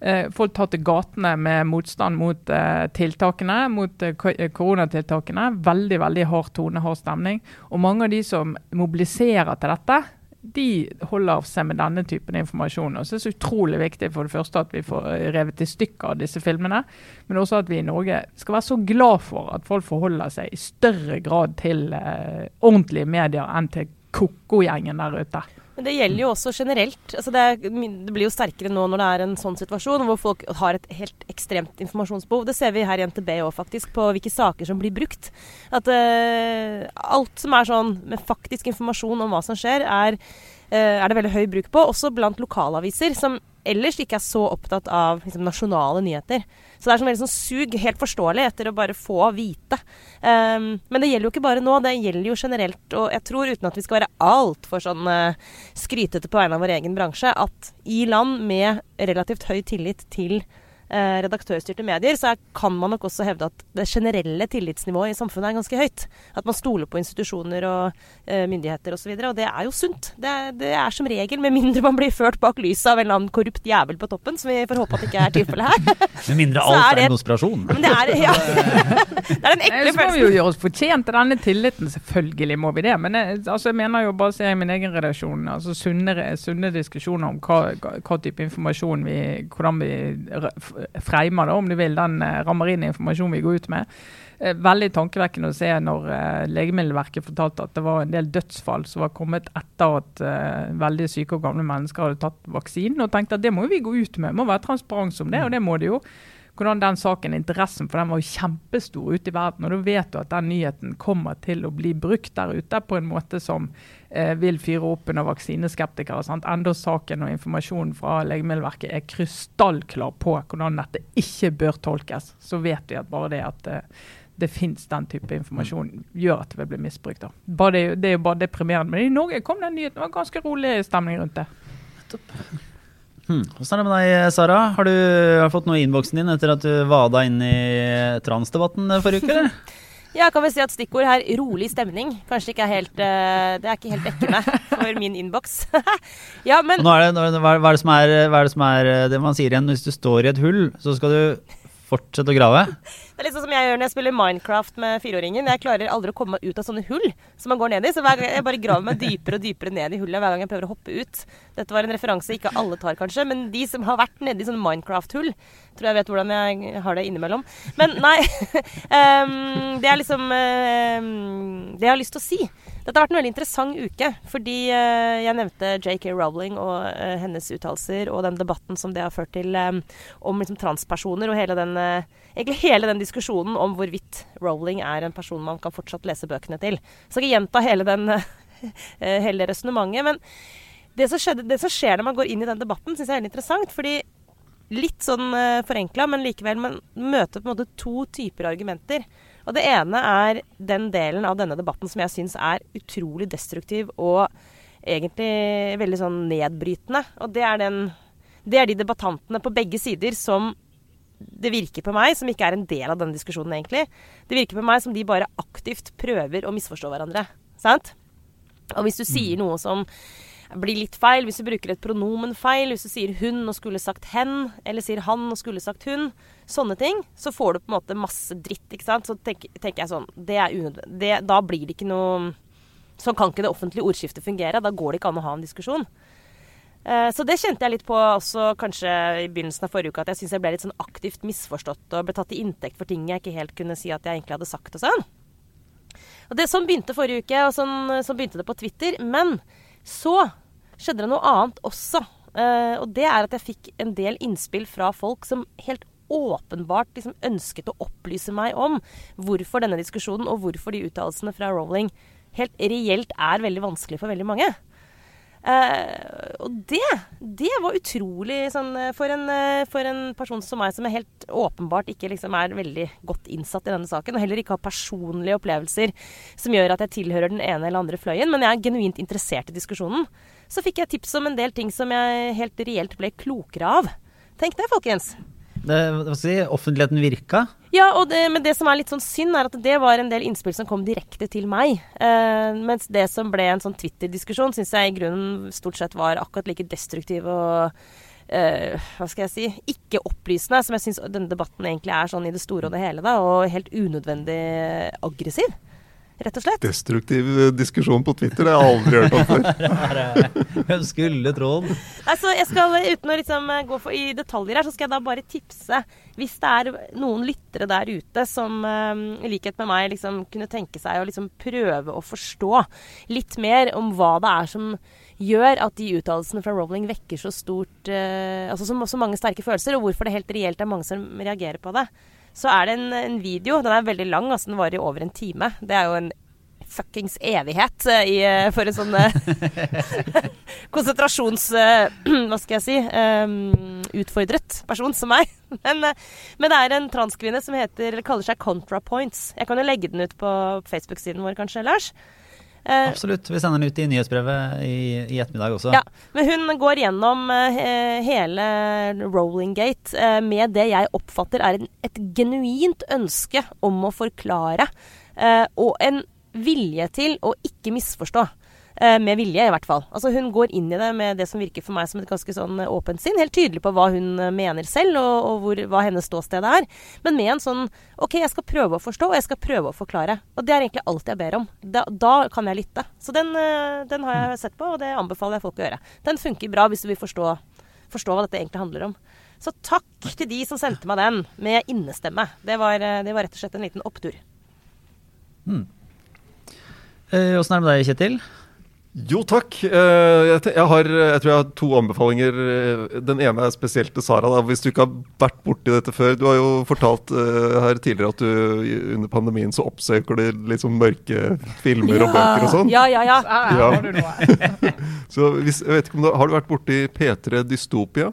Eh, folk tar til gatene med motstand mot eh, tiltakene, mot eh, koronatiltakene. Veldig veldig hard tone, hard stemning. Og mange av de som mobiliserer til dette, de holder seg med denne typen informasjon. Og så er det så utrolig viktig for det første at vi får revet i stykker av disse filmene, men også at vi i Norge skal være så glad for at folk forholder seg i større grad til eh, ordentlige medier enn til ko-ko-gjengen der ute. Men det gjelder jo også generelt. Altså det, er, det blir jo sterkere nå når det er en sånn situasjon hvor folk har et helt ekstremt informasjonsbehov. Det ser vi her i NTB òg, faktisk, på hvilke saker som blir brukt. At uh, alt som er sånn med faktisk informasjon om hva som skjer, er, uh, er det veldig høy bruk på. Også blant lokalaviser, som ellers ikke er så opptatt av liksom, nasjonale nyheter. Så det er sånn veldig sånn sug, helt forståelig, etter å bare få vite. Um, men det gjelder jo ikke bare nå, det gjelder jo generelt. Og jeg tror, uten at vi skal være altfor sånn uh, skrytete på vegne av vår egen bransje, at i land med relativt høy tillit til redaktørstyrte medier, så er, kan man nok også hevde at det generelle tillitsnivået i samfunnet er ganske høyt. At man stoler på institusjoner og eh, myndigheter osv. Og, så og det er jo sunt. Det er, det er, som regel, med mindre man blir ført bak lyset av en eller annen korrupt jævel på toppen, som vi får håpe at det ikke er tilfellet her. Med mindre alt er, det, er en konspirasjon. Men det er, ja. det er den ekle følelsen. Så må vi jo gjøre oss fortjent til denne tilliten, selvfølgelig må vi det. Men jeg, altså, jeg mener jo bare ser i min egen redaksjon, altså sunne, sunne diskusjoner om hva, hva, type informasjon vi Hvordan vi freimer da, om du vil, den eh, rammer inn informasjonen vi går ut med. Eh, veldig tankevekkende å se når uh, Legemiddelverket fortalte at det var en del dødsfall som var kommet etter at veldig syke og gamle mennesker hadde tatt vaksinen, og tenkte at det må vi gå ut med. Det må være transparens om det, og det må det jo hvordan den saken, interessen for den var jo kjempestor ute i verden. Og da vet du at den nyheten kommer til å bli brukt der ute på en måte som eh, vil fyre opp under vaksineskeptikere. Sant? Enda saken og informasjonen fra Legemiddelverket er krystallklar på hvordan dette ikke bør tolkes. Så vet vi at bare det at eh, det fins den type informasjon, gjør at det vil bli misbrukt. Bare det, det, er jo bare deprimerende. Men i Norge kom den nyheten, det var ganske rolig stemning rundt det. Hmm. Hvordan er det med deg, Sara? Har du har fått noe i innboksen din etter at du vada inn i transdebatten forrige uke? eller? Ja, kan vi si at stikkord her 'rolig stemning' kanskje ikke er helt uh, Det er ikke helt dekkende for min innboks. ja, men Nå er det, hva, er det er, hva er det som er det man sier igjen? Hvis du står i et hull, så skal du fortsette å grave? Det er litt sånn som jeg gjør når jeg spiller Minecraft med fireåringen. Jeg klarer aldri å komme meg ut av sånne hull som man går ned i. Så hver gang jeg bare graver meg dypere og dypere ned i hullet hver gang jeg prøver å hoppe ut. Dette var en referanse ikke alle tar, kanskje, men de som har vært nede i sånne Minecraft-hull, tror jeg vet hvordan jeg har det innimellom. Men nei. um, det er liksom um, Det jeg har lyst til å si. Dette har vært en veldig interessant uke, fordi uh, jeg nevnte JK Rowling og uh, hennes uttalelser og den debatten som det har ført til um, om liksom, transpersoner og hele den hele den diskusjonen om hvorvidt Rowling er en person man kan fortsatt lese bøkene til. Så Jeg skal gjenta hele, den, eh, hele resonnementet. Men det som, skjedde, det som, skjer når man går inn i den debatten, syns jeg er veldig interessant. fordi litt sånn eh, forenkla, men likevel man møter på en måte to typer argumenter. Og det ene er den delen av denne debatten som jeg syns er utrolig destruktiv og egentlig veldig sånn nedbrytende. Og det er, den, det er de debattantene på begge sider som det virker på meg, som ikke er en del av denne diskusjonen egentlig, det virker på meg som de bare aktivt prøver å misforstå hverandre. Sant? Og hvis du sier mm. noe som blir litt feil, hvis du bruker et pronomen feil, hvis du sier 'hun' og skulle sagt 'hen', eller sier 'han' og skulle sagt 'hun', sånne ting, så får du på en måte masse dritt, ikke sant. Så tenker, tenker jeg sånn Det er unødvendig. Da blir det ikke noe Sånn kan ikke det offentlige ordskiftet fungere. Da går det ikke an å ha en diskusjon. Eh, så det kjente jeg litt på også kanskje i begynnelsen av forrige uke, at jeg syns jeg ble litt sånn aktivt misforstått og ble tatt til inntekt for ting jeg ikke helt kunne si at jeg egentlig hadde sagt og sånn. Og det Sånn begynte forrige uke, og sånn, sånn begynte det på Twitter. Men så skjedde det noe annet også. Uh, og det er at jeg fikk en del innspill fra folk som helt åpenbart liksom ønsket å opplyse meg om hvorfor denne diskusjonen og hvorfor de uttalelsene fra Rowling helt reelt er veldig vanskelig for veldig mange. Uh, og det, det var utrolig sånn eh, for en, uh, for en, person som meg, som er helt åpenbart ikke liksom er veldig godt innsatt i denne saken, og heller ikke har personlige opplevelser som gjør at jeg tilhører den ene eller andre fløyen, men jeg er genuint interessert i diskusjonen, så fikk jeg tips om en del ting som jeg helt reelt ble klokere av. Tenk det, folkens. Det, hva skal si, offentligheten virka? Ja, det, men det som er litt sånn synd, er at det var en del innspill som kom direkte til meg. Eh, mens det som ble en sånn Twitter-diskusjon, syns jeg i grunnen stort sett var akkurat like destruktiv og eh, hva skal jeg si ikke opplysende, som jeg syns denne debatten egentlig er sånn i det store og det hele, da, og helt unødvendig aggressiv rett og slett. Destruktiv eh, diskusjon på Twitter, det har jeg aldri hørt om før. Hvem skulle trodd? Altså, jeg skal, uten å liksom eh, gå for, i detaljer her, så skal jeg da bare tipse Hvis det er noen lyttere der ute som i likhet med meg liksom kunne tenke seg å liksom prøve å forstå litt mer om hva det er som gjør at de uttalelsene fra Rowling vekker så stort uh, Altså så, så mange sterke følelser, og hvorfor det helt reelt er mange som reagerer på det så er det en, en, video. Den er veldig lang, altså den varer i over en time. Det er jo en fuckings evighet uh, i, uh, for en sånn uh, konsentrasjons... hva skal jeg si um, utfordret person som meg. Men, men, det er en transkvinne som heter, kaller seg ContraPoints. Jeg kan jo legge den ut på Facebook-siden vår kanskje, Lars. Eh, Absolutt. Vi sender den ut i nyhetsbrevet i, i ettermiddag også. Ja, men hun går gjennom eh, hele Rolling Gate eh, med det jeg oppfatter er en, et genuint ønske om å forklare. eh, og en vilje til å ikke misforstå. Eh, med vilje, i hvert fall. Altså Hun går inn i det med det som virker for meg som et ganske sånn eh, åpent sinn. Helt tydelig på hva hun eh, mener selv, og, og hvor, hva hennes ståsted er. Men med en sånn OK, jeg skal prøve å forstå, og jeg skal prøve å forklare. Og det er egentlig alt jeg ber om. Da, da kan jeg lytte. Så den, den har jeg sett på, og det anbefaler jeg folk å gjøre. Den funker bra hvis du vil forstå, forstå hva dette egentlig handler om. Så takk til de som sendte meg den med innestemme. Det var, det var rett og slett en liten opptur. Eh, er det med deg, Kjetil? Jo, takk. Eh, Jeg, har, jeg tror jeg har to anbefalinger. Eh, Den ene er spesielt til Sara. Da. Hvis du ikke har vært borti dette før. Du har jo fortalt eh, her tidligere at du under pandemien så oppsøker du sånn mørke filmer og bøker og sånn. Ja, ja, ja. Ja. har du noe. Så hvis, jeg vet ikke om du, Har du vært borti P3 Dystopia?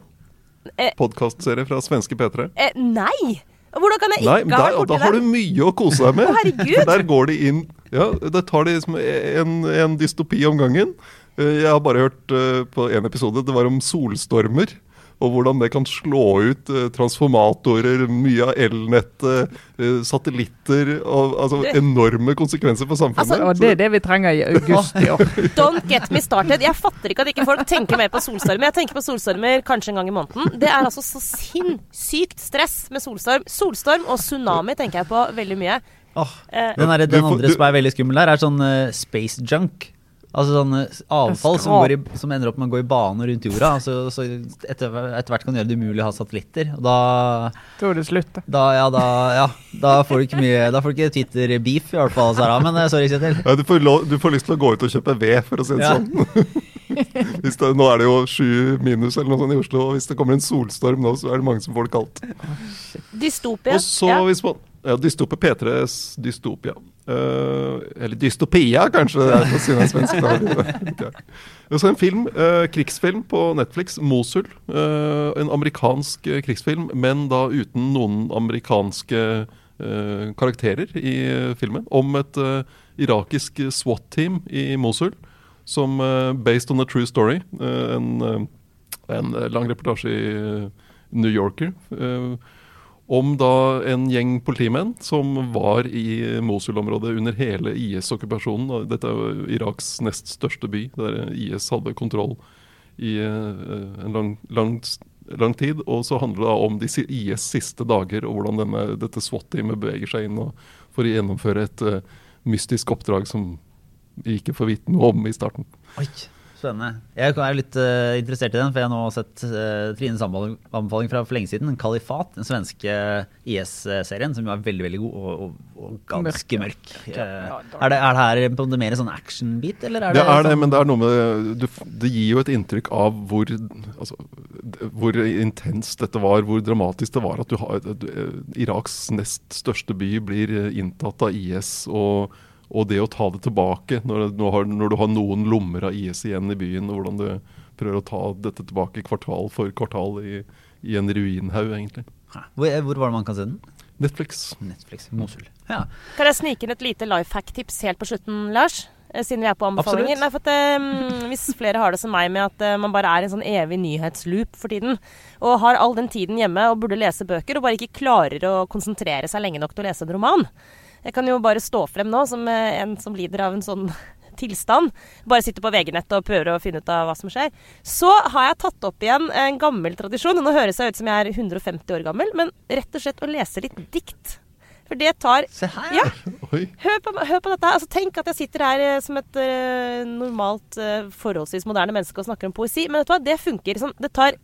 Eh. Podkastserie fra svenske P3? Eh, nei! Hvordan kan jeg ikke Nei, ha vært borti og da har du mye å kose deg med. Å, herregud. Der går de inn Ja, der tar de liksom en, en dystopi om gangen. Eh, Jeg har bare hørt eh, på en episode, det var om solstormer. Og hvordan det kan slå ut eh, transformatorer, mye av elnettet, eh, satellitter og altså, Det- enorme konsekvenser for samfunnet. Altså, Og det er det vi trenger i august i år. Don't get me started. Jeg fatter ikke at ikke folk tenker mer på solstormer. Jeg tenker på solstormer kanskje en gang i måneden. Det er altså så sinnssykt stress med solstorm. Solstorm og tsunami tenker jeg på veldig mye. Eh, den, er, den andre som er veldig skummel her, er sånn uh, space junk. Altså sånn eh, avfall som, går i, som ender opp med å gå i bane rundt jorda. Altså, så etter, etter hvert kan gjøre det umulig å ha satellitter. Og da, Da er det slutt. da. da, ja, da, ja, da får du ikke mye Da får du ikke Twitter-beef, i hvert fall, Sara. Men eh, sorry, Kjetil. Ja, du, får lov, du får lyst til å gå ut og kjøpe ved, for å si det Ja. sånn. hvis det, nå er det jo sju minus eller noe sånt i Oslo, og hvis det kommer en solstorm nå, så er det mange som får det kaldt. Dystopia. Og så Ja. hvis man ja, Dystopia P3s Dystopia. Uh, eller Dystopia, kanskje det er på sin svensk. da. Ok. Og så en film, uh, krigsfilm på Netflix, 'Mosul'. Uh, en amerikansk eh, krigsfilm, men da uten noen amerikanske eh, karakterer i eh, filmen. Om et eh, irakisk SWAT-team i Mosul, som eh, based on a true story. eh, en, eh, en eh, lang reportasje i eh, New Yorker. eh, om da en gjeng politimenn som var i Mosul-området under hele IS-okkupasjonen. Dette er jo Iraks nest største by, der IS hadde kontroll i eh, en lang, lang, lang tid. Og så handler det om de IS siste dager, og hvordan denne, dette SWAT-teamet beveger seg inn for å gjennomføre et uh, mystisk oppdrag som vi ikke får vite noe om i starten. Oi, spennende. Jeg er litt uh, interessert i den, for jeg har nå sett uh, Trines anbefaling fra for lenge siden. 'Kalifat', den svenske IS-serien, som jo er veldig veldig god og, og, og ganske mørk. Eh, Ja, er, det, er det her på en mer sånn action-bit, eller er Det det, er det, sånn- men det er noe med du, Det gir jo et inntrykk av hvor altså, Hvor intenst dette var, hvor dramatisk det var at du har du- eh, Iraks nest største by blir eh, inntatt av IS, og, og det å ta det tilbake når, nå har, når du har noen lommer av IS igjen i byen, og hvordan du prøver å ta dette tilbake kvartal for kvartal i, i en ruinhaug, egentlig. Hvor, hvor var det man kan se den? Netflix. Netflix. Mosul. Ja. Kan jeg snike inn et lite life hack-tips helt på slutten, Lars? Eh, Siden vi er på anbefalinger. Nei, for at, um, hvis flere har det som meg med at uh, man bare er i en sånn evig nyhetsloop for tiden, og har all den tiden hjemme og burde lese bøker, og bare ikke klarer å konsentrere seg lenge nok til å lese en roman. Jeg kan jo bare stå frem nå som eh, en som lider av en sånn tilstand. Bare sitter på VG-nettet og prøver å finne ut av hva som skjer. Så har jeg tatt opp igjen en gammel tradisjon. Nå høres jeg ut som jeg er 150 år gammel, men rett og slett å lese litt dikt. For det tar Se her! Ja, hør på, hør på dette. her. Altså, tenk at jeg sitter her eh, som et eh, normalt, eh, forholdsvis moderne menneske og snakker om poesi. Men vet du hva, det funker. Sånn, det tar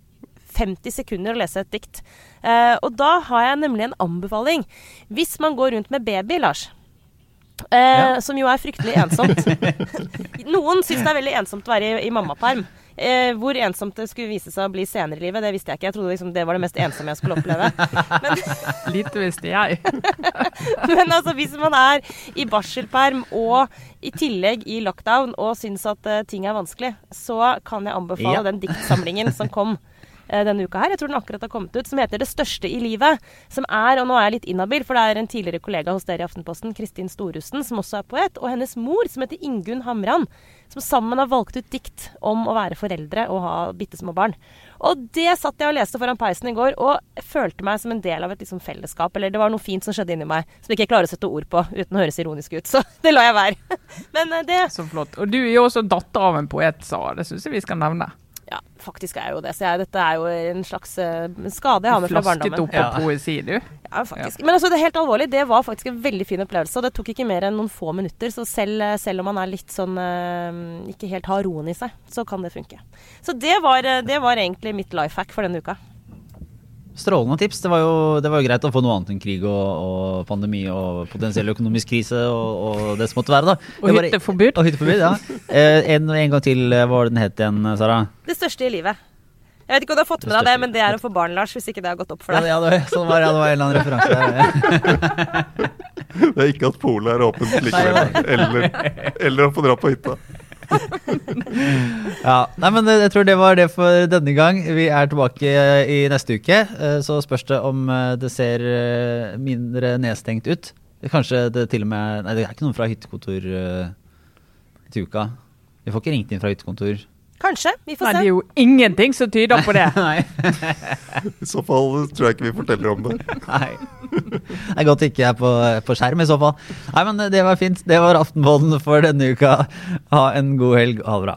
50 sekunder å lese et dikt. Eh, og da har jeg nemlig en anbefaling. Hvis man går rundt med baby, Lars, eh, Ja. som jo er fryktelig ensomt Noen syns det er veldig ensomt å være i, i mammaperm. Eh, hvor ensomt det skulle vise seg å bli senere i livet, det visste jeg ikke. Jeg trodde liksom det var det mest ensomme jeg skulle oppleve. Men Lite visste jeg. Men altså, hvis man er i barselperm og i tillegg i lockdown og syns at uh, ting er vanskelig, så kan jeg anbefale Ja. den diktsamlingen som kom denne uka her. Jeg tror den akkurat har kommet ut. Som heter 'Det største i livet'. Som er, og nå er jeg litt inhabil, for det er en tidligere kollega hos dere i Aftenposten, Kristin Storussen, som også er poet, og hennes mor, som heter Ingunn Hamran, som sammen har valgt ut dikt om å være foreldre og ha bitte små barn. Og det satt jeg og leste foran peisen i går, og følte meg som en del av et liksom, fellesskap. Eller det var noe fint som skjedde inni meg som jeg ikke klarer å sette ord på uten å høres ironisk ut. Så det lar jeg være. Men eh, det Så flott. Og du er jo også datter av en poet, Sara. Det syns jeg vi skal nevne. Ja, faktisk er jeg jo det. Så jeg, dette er jo en slags uh, skade jeg har med fra barndommen. Flasket opp av Ja. poesi, du. Ja, faktisk. Men altså, det er helt alvorlig. Det var faktisk en veldig fin opplevelse. Og det tok ikke mer enn noen få minutter. Så selv, eh, selv om man er litt sånn eh, ikke helt har roen i seg, så kan det funke. Så det var, eh, det var egentlig mitt life hack for denne uka. Strålende tips. Det var, jo, det var jo greit å få noe annet enn krig og, og pandemi og potensiell økonomisk krise og, og det som måtte være, da. Og hytteforbud. Og hytteforbud, ja. Eh, en, en gang til, eh, hva var det den het igjen, Sara? Det største i livet. Jeg vet ikke om du har fått med deg det, men det er å få barn, Lars. Hvis ikke det har gått opp for deg. ja, det, var- sånn var ja, det var en eller annen referanse der. Det er ikke at polet er åpent likevel. Eller, eller å få dra på hytta. Ja, nei, men jeg tror det var det for denne gang. Vi er tilbake eh, i neste uke. eh, Så spørs det om eh, det ser mindre nedstengt ut. Kanskje det til og med Nei, det er ikke noen fra hyttekontor til uka. Vi får ikke ringt inn fra hyttekontor. Kanskje. Vi får Nei, se. det er jo ingenting som tyder på det. I så fall tror jeg ikke vi forteller om det. Nei. Det er godt ikke jeg er på, på skjerm i så fall. Nei, men det var fint. Det var Aftenpodden for denne uka. Ha en god helg. Ha det bra.